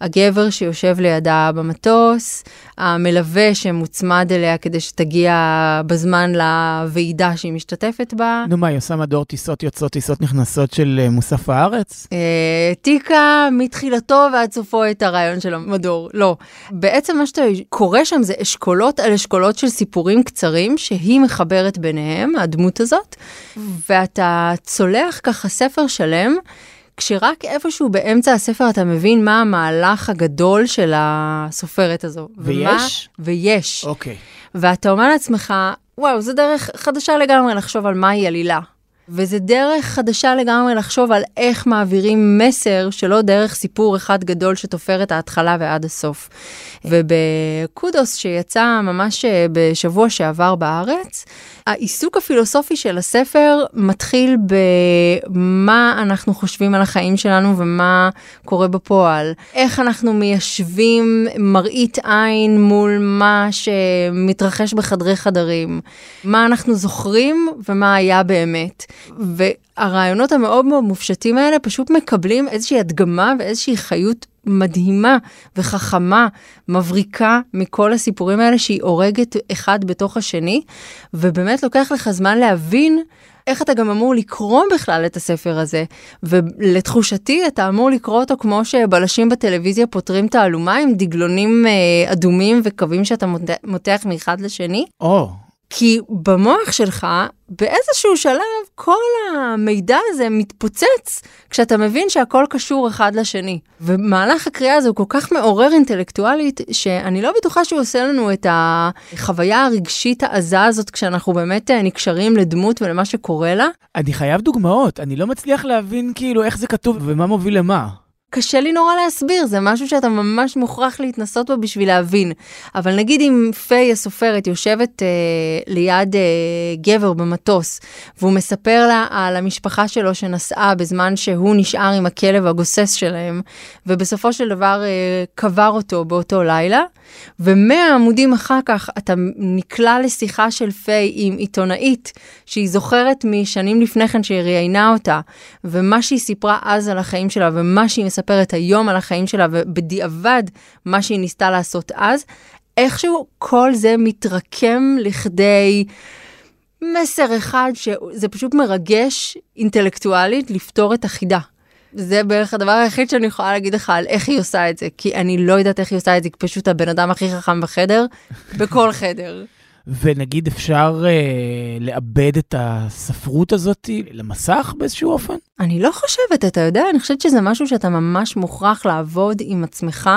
Speaker 3: הגבר שיושב לידה במטוס, המלווה שמוצמד אליה כדי שתגיע בזמן לוועידה שהיא משתתפת בה.
Speaker 2: נו מה, היא עושה מדור טיסות יוצאות, טיסות נכנסות של אה, מוסף הארץ?
Speaker 3: אה, העתיקה מתחילתו ועד סופו את הרעיון של המדור. לא. בעצם מה שאתה קורא שם זה אשכולות על אשכולות של סיפורים קצרים שהיא מחברת ביניהם, הדמות הזאת, ואתה צולח ככה ספר שלם. כשרק איפשהו באמצע הספר אתה מבין מה המהלך הגדול של הסופרת הזו. ומה-
Speaker 2: ויש?
Speaker 3: ויש.
Speaker 2: אוקיי.
Speaker 3: ואתה אומר לעצמך, וואו, זו דרך חדשה לגמרי לחשוב על מהי עלילה. וזה דרך חדשה לגמרי לחשוב על איך מעבירים מסר שלא דרך סיפור אחד גדול שתופר את ההתחלה ועד הסוף. ובקודוס שיצא ממש אה, בשבוע שעבר בארץ, העיסוק הפילוסופי של הספר מתחיל במה אנחנו חושבים על החיים שלנו ומה קורה בפועל. איך אנחנו מיישבים מראית עין מול מה שמתרחש בחדרי חדרים. מה אנחנו זוכרים ומה היה באמת. והרעיונות המאוד מאוד מופשטים האלה פשוט מקבלים איזושהי הדגמה ואיזושהי חיות מדהימה וחכמה, מבריקה מכל הסיפורים האלה שהיא הורגת אחד בתוך השני, ובאמת לוקח לך זמן להבין איך אתה גם אמור לקרוא בכלל את הספר הזה. ולתחושתי, אתה אמור לקרוא אותו כמו שבלשים בטלוויזיה פותרים תעלומה עם דגלונים אה, אדומים וקווים שאתה מותח, מאחד לשני.
Speaker 2: או,
Speaker 3: כי במוח שלך, באיזשהו שלב, כל המידע הזה מתפוצץ כשאתה מבין שהכל קשור אחד לשני. ומהלך הקריאה הזה הוא כל כך מעורר אינטלקטואלית, שאני לא בטוחה שהוא עושה לנו את החוויה הרגשית העזה הזאת כשאנחנו באמת אה, נקשרים לדמות ולמה שקורה לה.
Speaker 2: אני חייב דוגמאות, אני לא מצליח להבין כאילו איך זה כתוב ומה מוביל למה.
Speaker 3: קשה לי נורא להסביר, זה משהו שאתה ממש מוכרח להתנסות בו בשביל להבין. אבל נגיד אם פיי הסופרת יושבת אה, ליד אה, גבר במטוס, והוא מספר לה על המשפחה שלו שנסעה בזמן שהוא נשאר עם הכלב הגוסס שלהם, ובסופו של דבר אה, קבר אותו באותו לילה, ומאה עמודים אחר כך אתה נקלע לשיחה של פיי עם עיתונאית, שהיא זוכרת משנים לפני כן שהיא ראיינה אותה, ומה שהיא סיפרה אז על החיים שלה, ומה שהיא מספרת היום על החיים שלה, ובדיעבד מה שהיא ניסתה לעשות אז, איכשהו כל זה מתרקם לכדי מסר אחד שזה פשוט מרגש אינטלקטואלית לפתור את החידה. זה בערך הדבר היחיד שאני יכולה להגיד לך על איך היא עושה את זה, כי אני לא יודעת איך היא עושה את זה, היא פשוט הבן אדם הכי חכם בחדר, בכל חדר.
Speaker 2: ונגיד אפשר אה, לאבד את הספרות הזאת למסך באיזשהו אופן?
Speaker 3: אני לא חושבת, אתה יודע, אני חושבת שזה משהו שאתה ממש מוכרח לעבוד עם עצמך,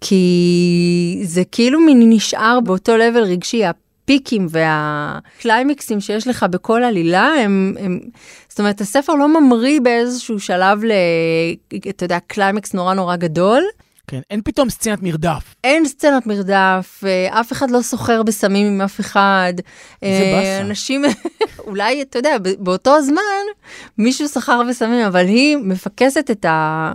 Speaker 3: כי זה כאילו מין נשאר באותו level רגשי, הפיקים והקליימקסים שיש לך בכל עלילה, הם, הם, זאת אומרת, הספר לא ממריא באיזשהו שלב ל... אתה יודע, קליימקס נורא נורא גדול.
Speaker 2: כן, אין פתאום סצנת מרדף.
Speaker 3: אין סצנת מרדף, אה, אף אחד לא סוחר בסמים עם אף אחד.
Speaker 2: זה
Speaker 3: אה,
Speaker 2: באסה.
Speaker 3: אנשים, [LAUGHS] אולי, אתה יודע, באותו זמן מישהו סחר בסמים, אבל היא מפקסת את, ה,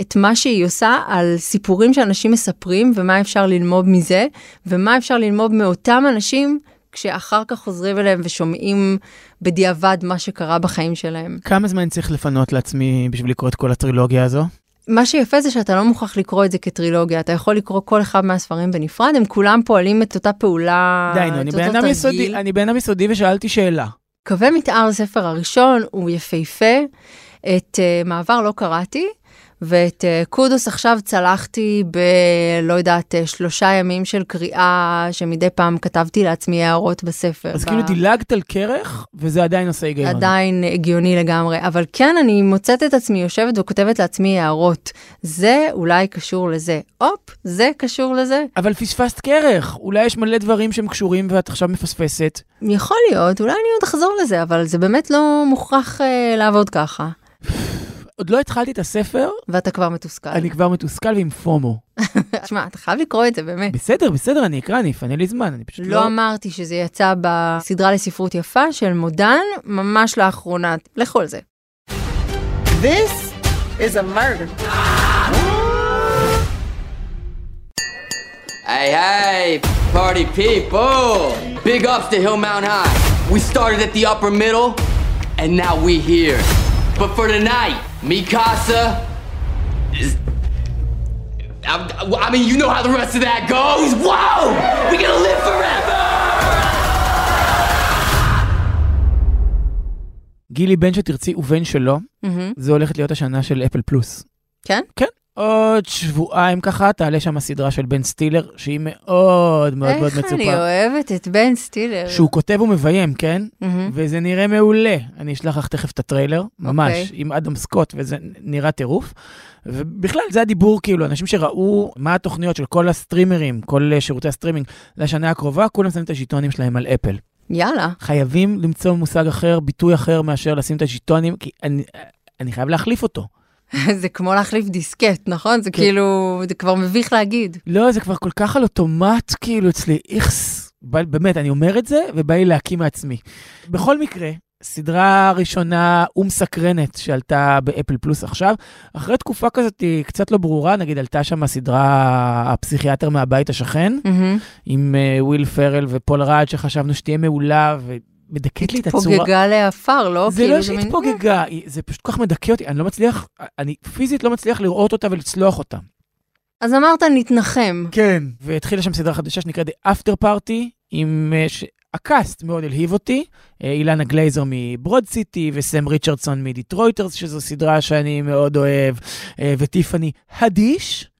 Speaker 3: את מה שהיא עושה על סיפורים שאנשים מספרים ומה אפשר ללמוד מזה, ומה אפשר ללמוד מאותם אנשים כשאחר כך חוזרים אליהם ושומעים בדיעבד מה שקרה בחיים שלהם.
Speaker 2: כמה זמן צריך לפנות לעצמי בשביל לקרוא את כל הטרילוגיה הזו?
Speaker 3: מה שיפה זה שאתה לא מוכרח לקרוא את זה כטרילוגיה, אתה יכול לקרוא כל אחד מהספרים בנפרד, הם כולם פועלים את אותה פעולה,
Speaker 2: די, נו, אני
Speaker 3: את אותו תרגיל.
Speaker 2: אני בן אדם יסודי ושאלתי שאלה.
Speaker 3: קווי מתאר הספר הראשון הוא יפהפה, את uh, מעבר לא קראתי, ואת uh, קודוס עכשיו צלחתי ב... לא יודעת, uh, שלושה ימים של קריאה, שמדי פעם כתבתי לעצמי הערות בספר.
Speaker 2: אז
Speaker 3: ב-
Speaker 2: כאילו דילגת על כרך, וזה עדיין עושה היגיון.
Speaker 3: עדיין הגיוני לגמרי, אבל כן, אני מוצאת את עצמי יושבת וכותבת לעצמי הערות. זה אולי קשור לזה. הופ, זה קשור לזה.
Speaker 2: אבל פספסת כרך, אולי יש מלא דברים שהם קשורים ואת עכשיו מפספסת.
Speaker 3: יכול להיות, אולי אני עוד אחזור לזה, אבל זה באמת לא מוכרח אה, לעבוד ככה.
Speaker 2: עוד לא התחלתי את הספר,
Speaker 3: ואתה כבר מתוסכל.
Speaker 2: אני כבר מתוסכל ועם פומו. [LAUGHS]
Speaker 3: תשמע, אתה חייב לקרוא את זה, באמת.
Speaker 2: בסדר, בסדר, אני אקרא, אני אפנה לי זמן, אני פשוט
Speaker 3: לא
Speaker 2: לא...
Speaker 3: אמרתי שזה יצא בסדרה לספרות יפה של מודן, ממש לאחרונה. לכו על זה.
Speaker 6: This is a murder.
Speaker 7: Hey, hey, party people! Big ups to Hillmount High. We started at the upper middle, and now we here. But for tonight, Mikasa is. I, I mean, you know how the rest of that goes. Whoa! We gonna live forever!
Speaker 2: גילי בן שתרצי ובן שלו,
Speaker 3: מהמם.
Speaker 2: זה הולכת להיות השנה של אפל פלוס.
Speaker 3: כן?
Speaker 2: כן. עוד שבועיים ככה תעלה שם הסדרה של בן סטילר, שהיא מאוד מאוד מאוד
Speaker 3: איך אני
Speaker 2: מצופה.
Speaker 3: אוהבת את בן סטילר.
Speaker 2: שהוא כותב ומביים, כן?
Speaker 3: מהמם.
Speaker 2: וזה נראה מעולה. אני אשלח לך תכף את הטריילר, ממש,
Speaker 3: אוקיי.
Speaker 2: עם אדם סקוט, וזה נראה טירוף. ובכלל, זה הדיבור, כאילו, אנשים שראו מה התוכניות של כל הסטרימרים, כל אה, שירותי הסטרימינג לשנה הקרובה, כולם שמים את הז'יטונים שלהם על אפל.
Speaker 3: יאללה.
Speaker 2: חייבים למצוא מושג אחר, ביטוי אחר, מאשר לשים את הז'יטונים, כי אני, אני חייב להחליף אותו. [LAUGHS]
Speaker 3: זה כמו להחליף דיסקט, נכון? זה
Speaker 2: כן.
Speaker 3: כאילו, זה כבר מביך להגיד.
Speaker 2: לא, זה כבר כל כך על אוטומט, כאילו, אצלי, איכס. בא- באמת, אני אומר את זה, ובא לי להקיא מעצמי. בכל מקרה, סדרה ראשונה ומסקרנת שעלתה באפל פלוס עכשיו, אחרי תקופה כזאת היא קצת לא ברורה, נגיד עלתה שם הסדרה הפסיכיאטר מהבית השכן,
Speaker 3: מהמם.
Speaker 2: עם אה, וויל פארל ופול רד, שחשבנו שתהיה מעולה, ומדכאת לי את הצורה.
Speaker 3: התפוגגה לעפר, לא?
Speaker 2: זה
Speaker 3: כאילו,
Speaker 2: לא שהתפוגגה, זה פשוט כל כך מדכא אותי, אני לא מצליח, אני פיזית לא מצליח לראות אותה ולצלוח אותה.
Speaker 3: אז אמרת נתנחם.
Speaker 2: כן. והתחילה שם סדרה חדשה שנקראת The After Party, עם... אה, ש... הקאסט מאוד הלהיב אותי, אה, אילנה גלייזר מ Broad City וסם ריצ'רדסון מ Detroiters, שזו סדרה שאני מאוד אוהב, אה, וטיפאני הדיש,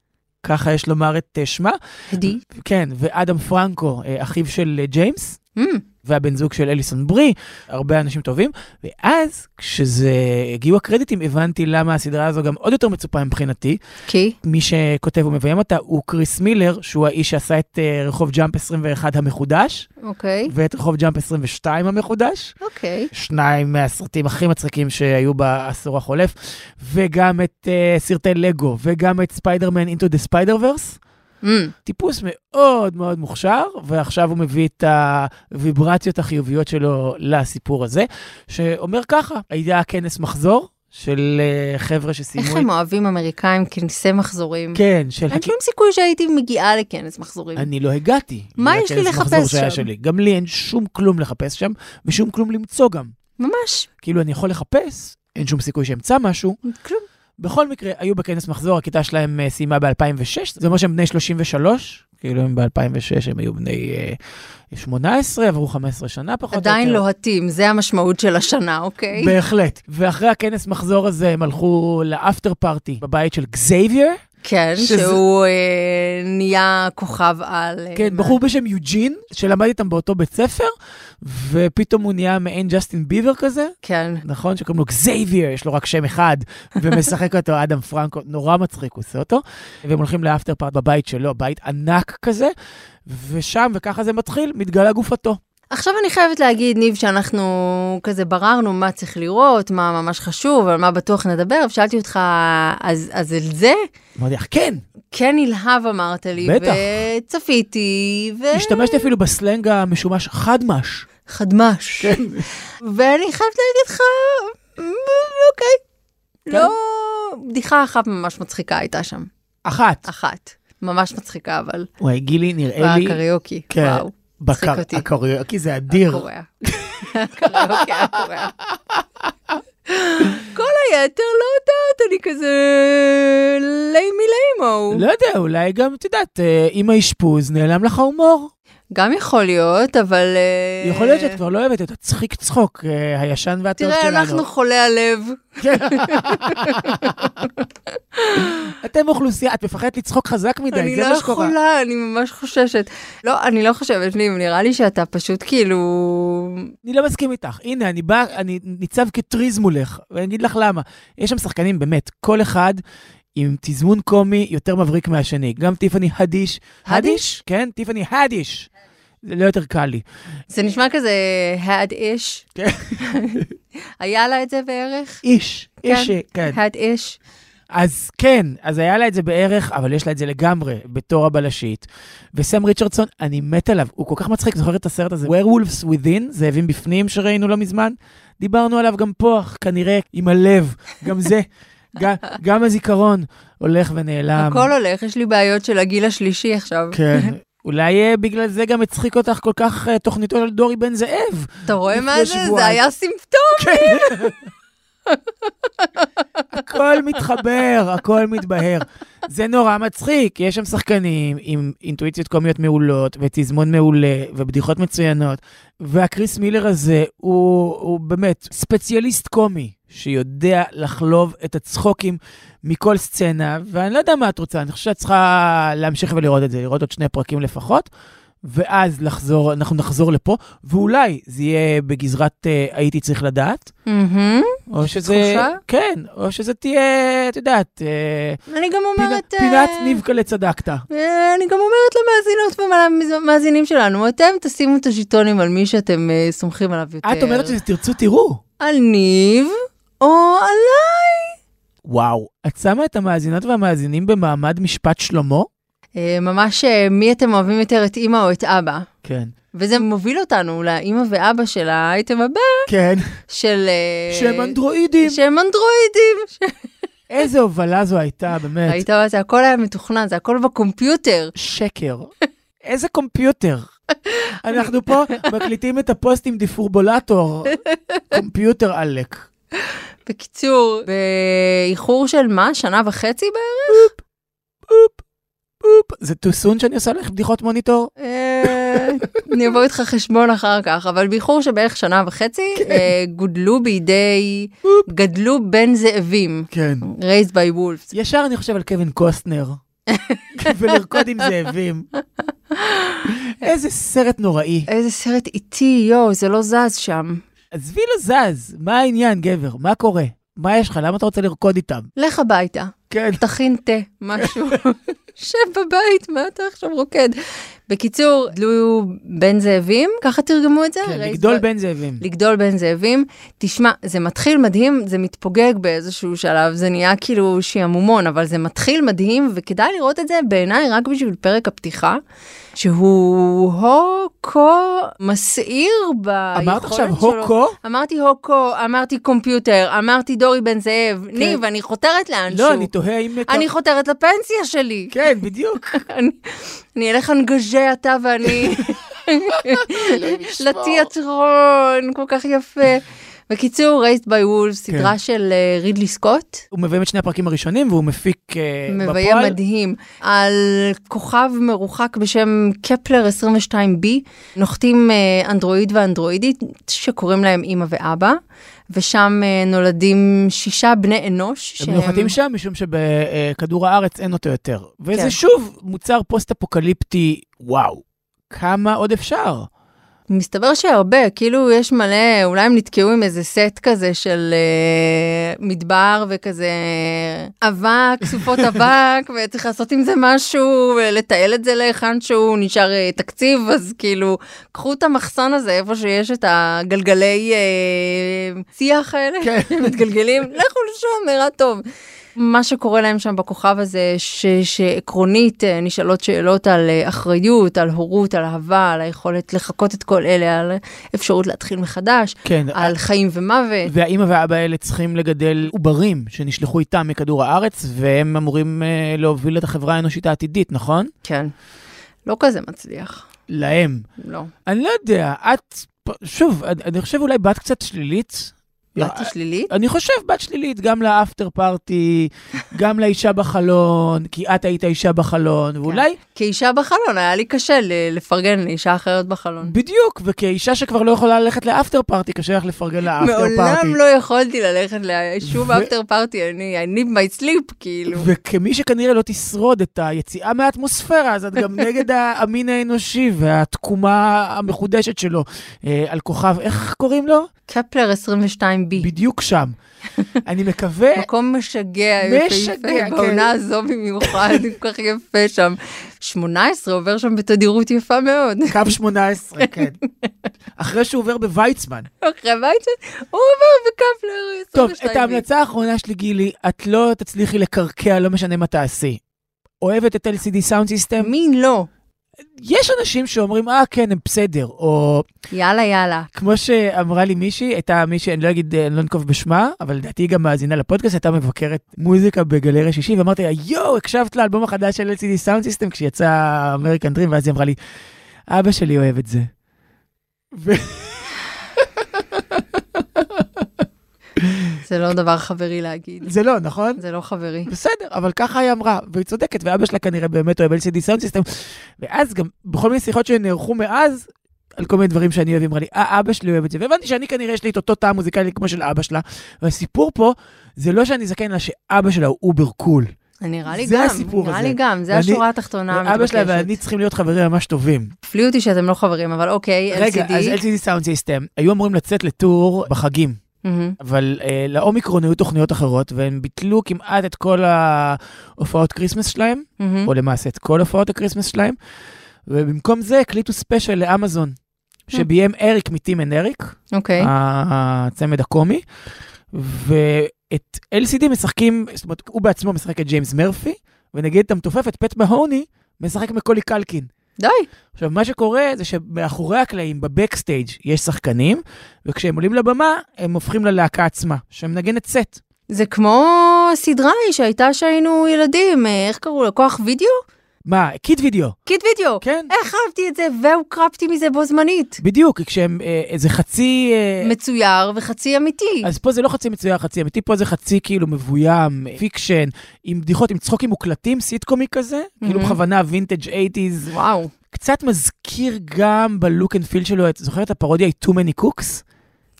Speaker 2: ככה יש לומר את שמה,
Speaker 3: הדי.
Speaker 2: כן, ואדם פרנקו, אחיו של ג'יימס,
Speaker 3: Mm,
Speaker 2: והבן זוג של אליסון ברי, הרבה אנשים טובים. ואז, כשזה הגיעו הקרדיטים, הבנתי למה הסדרה הזו גם עוד יותר מצופה מבחינתי.
Speaker 3: כי?
Speaker 2: מי שכותב ומביים אותה הוא קריס מילר, שהוא האיש שעשה את אה, רחוב ג'אמפ 21 המחודש,
Speaker 3: אוקיי,
Speaker 2: ואת רחוב ג'אמפ 22 המחודש.
Speaker 3: אוקיי.
Speaker 2: שניים מהסרטים הכי מצחיקים שהיו בעשור החולף, וגם את אה, סרטי לגו, וגם את Spider-Man: Into the Spider-Verse.
Speaker 3: Mm,
Speaker 2: טיפוס מאוד מאוד מוכשר, ועכשיו הוא מביא את הוויברציות החיוביות שלו לסיפור הזה, שאומר ככה, היה כנס מחזור של uh, חבר'ה שסיימו...
Speaker 3: איך הם אוהבים אמריקאים כנסי מחזורים.
Speaker 2: כן, של...
Speaker 3: אין שום סיכוי שהייתי מגיעה לכנס מחזורים.
Speaker 2: אני לא הגעתי.
Speaker 3: מה יש לי לחפש שם?
Speaker 2: שלי. גם לי אין שום כלום לחפש שם, ושום כלום למצוא גם.
Speaker 3: ממש,
Speaker 2: כאילו, אני יכול לחפש, אין שום סיכוי שאמצא משהו,
Speaker 3: כלום.
Speaker 2: בכל מקרה, היו בכנס מחזור, הכיתה שלהם אה, סיימה ב-2006, זה אומר שהם בני 33, כאילו הם ב-2006 הם היו בני אה, 18, עברו 15 שנה פחות או יותר.
Speaker 3: עדיין לוהטים, זה המשמעות של השנה, אוקיי?
Speaker 2: בהחלט. ואחרי הכנס מחזור הזה הם הלכו ל after party בבית של גזייבייר.
Speaker 3: כן,
Speaker 2: שזה-
Speaker 3: שהוא אה, נהיה כוכב על... אה,
Speaker 2: כן,
Speaker 3: מה-
Speaker 2: בחור בשם יוג'ין, שלמד איתם באותו בית ספר, ופתאום הוא נהיה מעין ג'סטין ביבר כזה.
Speaker 3: כן.
Speaker 2: נכון? שקוראים לו גזייבייר, יש לו רק שם אחד, ומשחק אותו אדם פרנקו, נורא מצחיק, הוא עושה אותו. והם הולכים לאפטר פארט בבית שלו, בית ענק כזה, ושם, וככה זה מתחיל, מתגלה גופתו.
Speaker 3: עכשיו אני חייבת להגיד, ניב, שאנחנו כזה בררנו מה צריך לראות, מה ממש חשוב, על מה בטוח נדבר, ושאלתי אותך, אז, אז על זה?
Speaker 2: אמרתי לך, כן,
Speaker 3: כן נלהב אמרת לי,
Speaker 2: בטח.
Speaker 3: וצפיתי, ו...
Speaker 2: השתמשתי אפילו בסלנג המשומש חדמש.
Speaker 3: חדמש.
Speaker 2: כן.
Speaker 3: ואני חייבת להגיד לך, "מ, אוקיי.
Speaker 2: כן.
Speaker 3: לא... בדיחה אחת ממש מצחיקה הייתה שם.
Speaker 2: אחת.
Speaker 3: אחת. ממש מצחיקה, אבל.
Speaker 2: וואי, גילי, נראה לי...
Speaker 3: בקריוקי.
Speaker 2: כן.
Speaker 3: וואו.
Speaker 2: בקר... הקריוקי זה אדיר.
Speaker 3: הקוריאה. הקריוקי הקוריאה. כל היתר לא יודעת, אני כזה ליימי ליימו.
Speaker 2: לא יודע, אולי גם, את יודעת, אה, עם האשפוז נעלם לך ההומור.
Speaker 3: גם יכול להיות, אבל... אה,
Speaker 2: יכול להיות שאת כבר לא אוהבת את הצחיק צחוק אה, הישן והטוב שלנו.
Speaker 3: תראה, אנחנו חולי הלב. [LAUGHS]
Speaker 2: אתם אוכלוסייה, את מפחדת לצחוק חזק מדי,
Speaker 3: אני
Speaker 2: זה
Speaker 3: לא
Speaker 2: מה שקורה.
Speaker 3: יכולה, אני ממש חוששת. לא, אני לא חושבת, ניב, נראה לי שאתה פשוט כאילו...
Speaker 2: אני לא מסכים איתך. הנה, אני בא, אני ניצב כטריז מולך, ואני אגיד לך למה. יש שם שחקנים, באמת, כל אחד עם תזמון קומי יותר מבריק מהשני. גם טיפאני הדיש.
Speaker 3: הדיש?
Speaker 2: כן, טיפאני הדיש. זה לא יותר קל לי.
Speaker 3: זה נשמע כזה had ish.
Speaker 2: כן. [LAUGHS]
Speaker 3: היה לה את זה בערך?
Speaker 2: איש, איש, כן.
Speaker 3: had ish.
Speaker 2: אז כן, אז היה לה את זה בערך, אבל יש לה את זה לגמרי, בתור הבלשית. וסם ריצ'רדסון, אני מת עליו, הוא כל כך מצחיק, זוכר את הסרט הזה, Werewolves Within, זאבים בפנים שראינו לא מזמן? דיברנו עליו גם פה, כנראה עם הלב, גם זה, [LAUGHS] גם, גם הזיכרון הולך ונעלם.
Speaker 3: הכל הולך, יש לי בעיות של הגיל השלישי עכשיו.
Speaker 2: כן. [LAUGHS] אולי אה, בגלל זה גם הצחיק אותך כל כך אה, תוכניתו של דורי בן זאב.
Speaker 3: אתה רואה מה זה? זה. היה סימפטום. [LAUGHS]
Speaker 2: הכל מתחבר, הכל מתבהר. זה נורא מצחיק, יש שם שחקנים עם אינטואיציות קומיות מעולות, ותזמון מעולה, ובדיחות מצוינות. והקריס מילר הזה הוא, הוא באמת ספציאליסט קומי, שיודע לחלוב את הצחוקים מכל סצנה, ואני לא יודע מה את רוצה, אני חושב שאת צריכה להמשיך ולראות את זה, לראות עוד שני פרקים לפחות. ואז לחזור, אנחנו נחזור לפה, ואולי זה יהיה בגזרת אה, הייתי צריך לדעת,
Speaker 3: מהמם.
Speaker 2: או שזה...
Speaker 3: תחושה?
Speaker 2: כן, או שזה תהיה, את יודעת, אה,
Speaker 3: אני גם אומרת... אה,
Speaker 2: פינת ניבקלה צדקת.
Speaker 3: אה, אני גם אומרת למאזינות ולמאזינים שלנו, אתם תשימו את הז'יטונים על מי שאתם סומכים עליו יותר.
Speaker 2: את אומרת שזה תרצו תראו.
Speaker 3: על ניב או עליי.
Speaker 2: וואו, את שמה את המאזינות והמאזינים במעמד משפט שלמה?
Speaker 3: אה, ממש אה, מי אתם אוהבים יותר, את אימא או את אבא.
Speaker 2: כן.
Speaker 3: וזה מוביל אותנו לאימא ואבא של האייטם הבא,
Speaker 2: כן.
Speaker 3: של... אה,
Speaker 2: שהם אנדרואידים.
Speaker 3: שהם אנדרואידים.
Speaker 2: איזה הובלה זו הייתה, באמת.
Speaker 3: ראית מה זה הכל היה מתוכנן, זה הכל בקומפיוטר.
Speaker 2: שקר. איזה קומפיוטר. אנחנו פה מקליטים את הפוסט עם דפיברילטור. computer עלק.
Speaker 3: בקיצור, באיחור של מה? שנה וחצי בערך?
Speaker 2: זה too soon שאני עושה לך בדיחות מוניטור?
Speaker 3: אה, אני אבוא איתך חשבון אחר כך, אבל באיחור של בערך שנה וחצי, אה, גודלו בידי, גדלו בין זאבים,
Speaker 2: כן.
Speaker 3: raised by wolves.
Speaker 2: ישר אני חושב על קווין קוסטנר. [LAUGHS] ולרקוד עם זאבים. [LAUGHS] איזה סרט נוראי.
Speaker 3: איזה סרט איטי, יואו, זה לא זז שם.
Speaker 2: עזבי לא זז, מה העניין, גבר? מה קורה? מה יש לך? למה אתה רוצה לרקוד איתם?
Speaker 3: לך הביתה,
Speaker 2: כן.
Speaker 3: תכין תה, משהו. [LAUGHS] שב בבית, מה אתה עכשיו רוקד? בקיצור, דלו בן זאבים, ככה תרגמו את זה?
Speaker 2: כן, לגדול
Speaker 3: ב-
Speaker 2: בין זאבים.
Speaker 3: לגדול בין זאבים. תשמע, זה מתחיל מדהים, זה מתפוגג באיזשהו שלב, זה נהיה כאילו שעמומון, אבל זה מתחיל מדהים, וכדאי לראות את זה בעיניי רק בשביל פרק הפתיחה, שהוא הו-כה מסעיר ביכולת שלו.
Speaker 2: אמרת עכשיו הוקו?
Speaker 3: אמרתי הוקו, אמרתי קומפיוטר, אמרתי דורי בן זאב. ניב, אני חותרת לאנשהו.
Speaker 2: לא, אני תוהה אם...
Speaker 3: אני חותרת לפנסיה שלי.
Speaker 2: כן, בדיוק. [LAUGHS]
Speaker 3: אני- אלך אנגז'ה אתה ואני [LAUGHS] לתיאטרון, כל כך יפה. בקיצור, רייסט ביי וולף, סדרה של אה, רידלי סקוט,
Speaker 2: הוא מביים את שני הפרקים הראשונים והוא מפיק
Speaker 3: מביים
Speaker 2: בפועל.
Speaker 3: מדהים, על כוכב מרוחק בשם קפלר 22b, נוחתים אה, אנדרואיד ואנדרואידית שקוראים להם אימא ואבא, ושם אה, נולדים שישה בני אנוש.
Speaker 2: הם נוחתים שם משום שבכדור הארץ אין אותו יותר. וזה
Speaker 3: כן.
Speaker 2: שוב מוצר פוסט-אפוקליפטי, וואו, כמה עוד אפשר?
Speaker 3: מסתבר שהרבה, כאילו יש מלא, אולי הם נתקעו עם איזה סט כזה של אה, מדבר וכזה אבק, סופות [LAUGHS] אבק, וצריך לעשות עם זה משהו, לתעל את זה להיכן שהוא נשאר אה, תקציב, אז כאילו, קחו את המחסן הזה, איפה שיש את הגלגלי אה, שיח האלה,
Speaker 2: כן.
Speaker 3: מתגלגלים, לכו לשם, נראה טוב. מה שקורה להם שם בכוכב הזה, ש, שעקרונית אה, נשאלות שאלות על אה, אחריות, על הורות, על אהבה, על היכולת לחקות את כל אלה, על אפשרות להתחיל מחדש,
Speaker 2: כן,
Speaker 3: על חיים ומוות.
Speaker 2: והאימא והאבא האלה צריכים לגדל עוברים שנשלחו איתם מכדור הארץ, והם אמורים אה, להוביל את החברה האנושית העתידית, נכון?
Speaker 3: כן. לא כזה מצליח,
Speaker 2: להם.
Speaker 3: לא.
Speaker 2: אני לא יודע, את, שוב, אני אני חושב אולי בת קצת שלילית.
Speaker 3: באתי שלילית?
Speaker 2: אני חושב בת שלילית, גם לאפטר פארטי, [LAUGHS] גם לאישה בחלון, כי את היית אישה בחלון, ואולי,
Speaker 3: כאישה בחלון, היה לי קשה לפרגן לאישה אחרת בחלון.
Speaker 2: בדיוק, וכאישה שכבר לא יכולה ללכת לאפטר פארטי, קשה לך לפרגן לאפטר פארטי.
Speaker 3: מעולם לא יכולתי ללכת לשום אפטר פארטי, אני, need my sleep, כאילו.
Speaker 2: וכמי שכנראה לא תשרוד את היציאה מהאטמוספירה, אז את גם [LAUGHS] נגד המין האנושי והתקומה המחודשת שלו אה, על כוכב, איך קוראים לו?
Speaker 3: קפלר 22B.
Speaker 2: בדיוק שם. [LAUGHS] אני מקווה,
Speaker 3: מקום משגע, יפהפה,
Speaker 2: כן.
Speaker 3: בעונה הזו במיוחד, כל כך יפה שם. 18 עובר שם בתדירות יפה מאוד.
Speaker 2: קו 18, כן. [LAUGHS] אחרי שהוא עובר בוויצמן.
Speaker 3: אחרי שלו, הוא עובר בקפלר 22B.
Speaker 2: טוב, את ההמלצה האחרונה שלי, גילי, את לא תצליחי לקרקע, לא משנה מה תעשי. אוהבת את LCD Soundsystem?
Speaker 3: מי לא?
Speaker 2: יש אנשים שאומרים, אה, כן, הם בסדר, או
Speaker 3: יאללה, יאללה.
Speaker 2: כמו שאמרה לי מישהי, הייתה מישהי, אני לא אגיד, אני לא אנקוב בשמה, אבל לדעתי היא גם מאזינה לפודקאסט, הייתה מבקרת מוזיקה בגלריה שישי, ואמרתי לה, יואו, הקשבת לאלבום החדש של LCD Soundsystem כשיצא American Dream, ואז היא אמרה לי, אבא שלי אוהב את זה. ו- [LAUGHS]
Speaker 3: זה לא דבר חברי להגיד.
Speaker 2: זה לא, נכון?
Speaker 3: זה לא חברי.
Speaker 2: בסדר, אבל ככה היא אמרה, והיא צודקת, ואבא שלה כנראה באמת אוהב LCD Soundsystem, ואז גם, בכל מיני שיחות שנערכו מאז, על כל מיני דברים שאני אוהב, היא אמרה לי, אה, אבא שלי אוהב את זה, והבנתי שאני כנראה יש לי את אותו טעם מוזיקלי כמו של אבא שלה, והסיפור פה, זה לא שאני זקן, אלא שאבא שלה הוא over cool.
Speaker 3: נראה לי
Speaker 2: זה
Speaker 3: גם,
Speaker 2: הסיפור
Speaker 3: נראה
Speaker 2: הזה.
Speaker 3: לי גם, זה
Speaker 2: ואני-
Speaker 3: השורה התחתונה
Speaker 2: ואבא שלה
Speaker 3: המתבקשת.
Speaker 2: ואני צריכים להיות חברים ממש טובים.
Speaker 3: הפליא אותי שאתם לא חברים, אבל אוקיי,
Speaker 2: רגע,
Speaker 3: LCD.
Speaker 2: אז LCD Soundsystem, היו אמורים לצאת לטור בחגים.
Speaker 3: מהמם.
Speaker 2: אבל אה, לאומיקרון היו תוכניות אחרות, והם ביטלו כמעט את כל ההופעות כריסמס שלהם,
Speaker 3: מהמם.
Speaker 2: או למעשה את כל הופעות הכריסמס שלהם, ובמקום זה הקליטו ספיישל לאמזון, שביים אריק מ-Tim and Eric,
Speaker 3: אוקיי.
Speaker 2: הצמד הקומי, ואת LCD משחקים, זאת אומרת, הוא בעצמו משחק את ג'יימס מרפי, ונגיד את המתופפת פט מהוני, משחק מקולי קלקין.
Speaker 3: די.
Speaker 2: עכשיו, מה שקורה זה שמאחורי הקלעים, ב backstage, יש שחקנים, וכשהם עולים לבמה, הם הופכים ללהקה עצמה, שמנגנת סט.
Speaker 3: זה כמו סדרה שהייתה שהיינו ילדים, אה, איך קראו לה? כוח וידאו?
Speaker 2: מה, קיד וידאו,
Speaker 3: קיד וידאו.
Speaker 2: כן?
Speaker 3: איך אהבתי את זה, והוקרפתי מזה בו זמנית.
Speaker 2: בדיוק, כשהם, אה, איזה חצי... אה,
Speaker 3: מצויר וחצי אמיתי.
Speaker 2: אז פה זה לא חצי מצויר, חצי אמיתי, פה זה חצי כאילו מבוים, fiction, עם בדיחות, עם צחוקים מוקלטים, סיטקומי כזה, כאילו
Speaker 3: מהמם.
Speaker 2: בכוונה וינטג' 80's.
Speaker 3: וואו.
Speaker 2: קצת מזכיר גם ב look and feel שלו, את זוכרת את הפרודיה Too Many Cooks?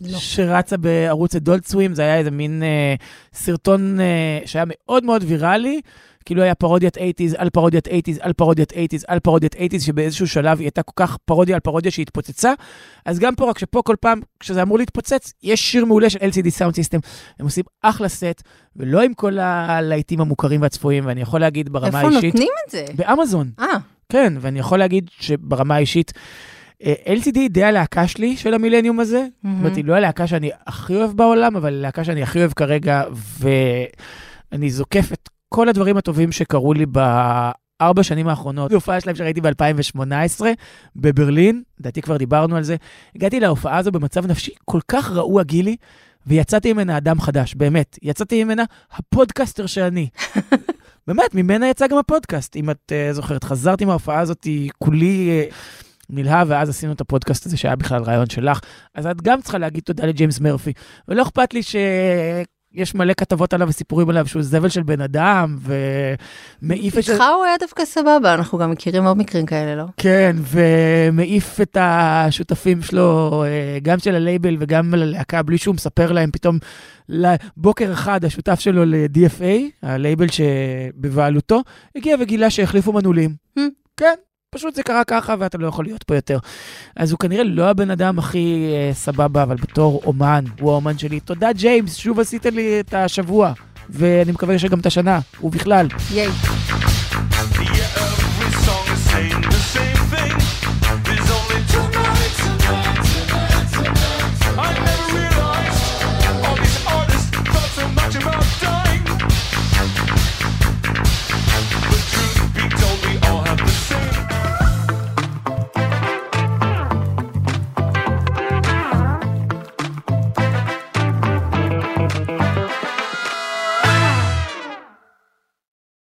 Speaker 3: לא.
Speaker 2: שרצה בערוץ Adult Swim, זה היה איזה מין אה, סרטון אה, שהיה מאוד מאוד ויראלי, כאילו היה פרודיית 80's על פרודיית 80's על פרודיית 80's על פרודיית 80's, שבאיזשהו שלב היא הייתה כל כך פרודיה על פרודיה שהתפוצצה. אז גם פה, רק שפה כל פעם, כשזה אמור להתפוצץ, יש שיר מעולה של LCD Sound System. הם עושים אחלה סט, ולא עם כל הלהיטים המוכרים והצפויים, ואני יכול להגיד ברמה
Speaker 3: איפה
Speaker 2: האישית...
Speaker 3: נותנים את זה?
Speaker 2: באמזון.
Speaker 3: אה,
Speaker 2: כן, ואני יכול להגיד שברמה האישית, אה, LCD די הלהקה שלי של המילניום הזה. זאת אומרת, היא לא הלהקה שאני הכי אוהב בעולם, אבל הלהקה שאני הכי אוהב כרגע, ואני זוקף את כל הדברים הטובים שקרו לי בארבע שנים האחרונות. הופעה שלהם שראיתי ב-2018 בברלין, לדעתי כבר דיברנו על זה. הגעתי להופעה הזו במצב נפשי כל כך רעוע גילי, ויצאתי ממנה אדם חדש, באמת. יצאתי ממנה הפודקאסטר שאני. [LAUGHS] באמת, ממנה יצא גם הפודקאסט, אם את uh, זוכרת. חזרתי מההופעה הזאת, כולי uh, נלהב, ואז עשינו את הפודקאסט הזה שהיה בכלל רעיון שלך. אז את גם צריכה להגיד תודה לג'יימס מרפי. ולא אכפת לי שיש מלא כתבות עליו וסיפורים עליו שהוא זבל של בן אדם, ומעיף את...
Speaker 3: איתך הוא היה דווקא סבבה, אנחנו גם מכירים עוד מקרים כאלה, לא?
Speaker 2: כן, ומעיף את השותפים שלו, אה, גם של הלייבל וגם ללהקה, בלי שהוא מספר להם פתאום, בוקר אחד השותף שלו ל-DFA, הלייבל שבבעלותו, הגיע וגילה שהחליפו מנעולים.
Speaker 3: Hmm.
Speaker 2: כן, פשוט זה קרה ככה ואתה לא יכול להיות פה יותר. אז הוא כנראה לא הבן אדם הכי אה, סבבה, אבל בתור אומן, הוא האומן שלי. תודה ג'יימס, שוב עשית לי את השבוע, ואני מקווה שגם את השנה, ובכלל.
Speaker 3: ייי.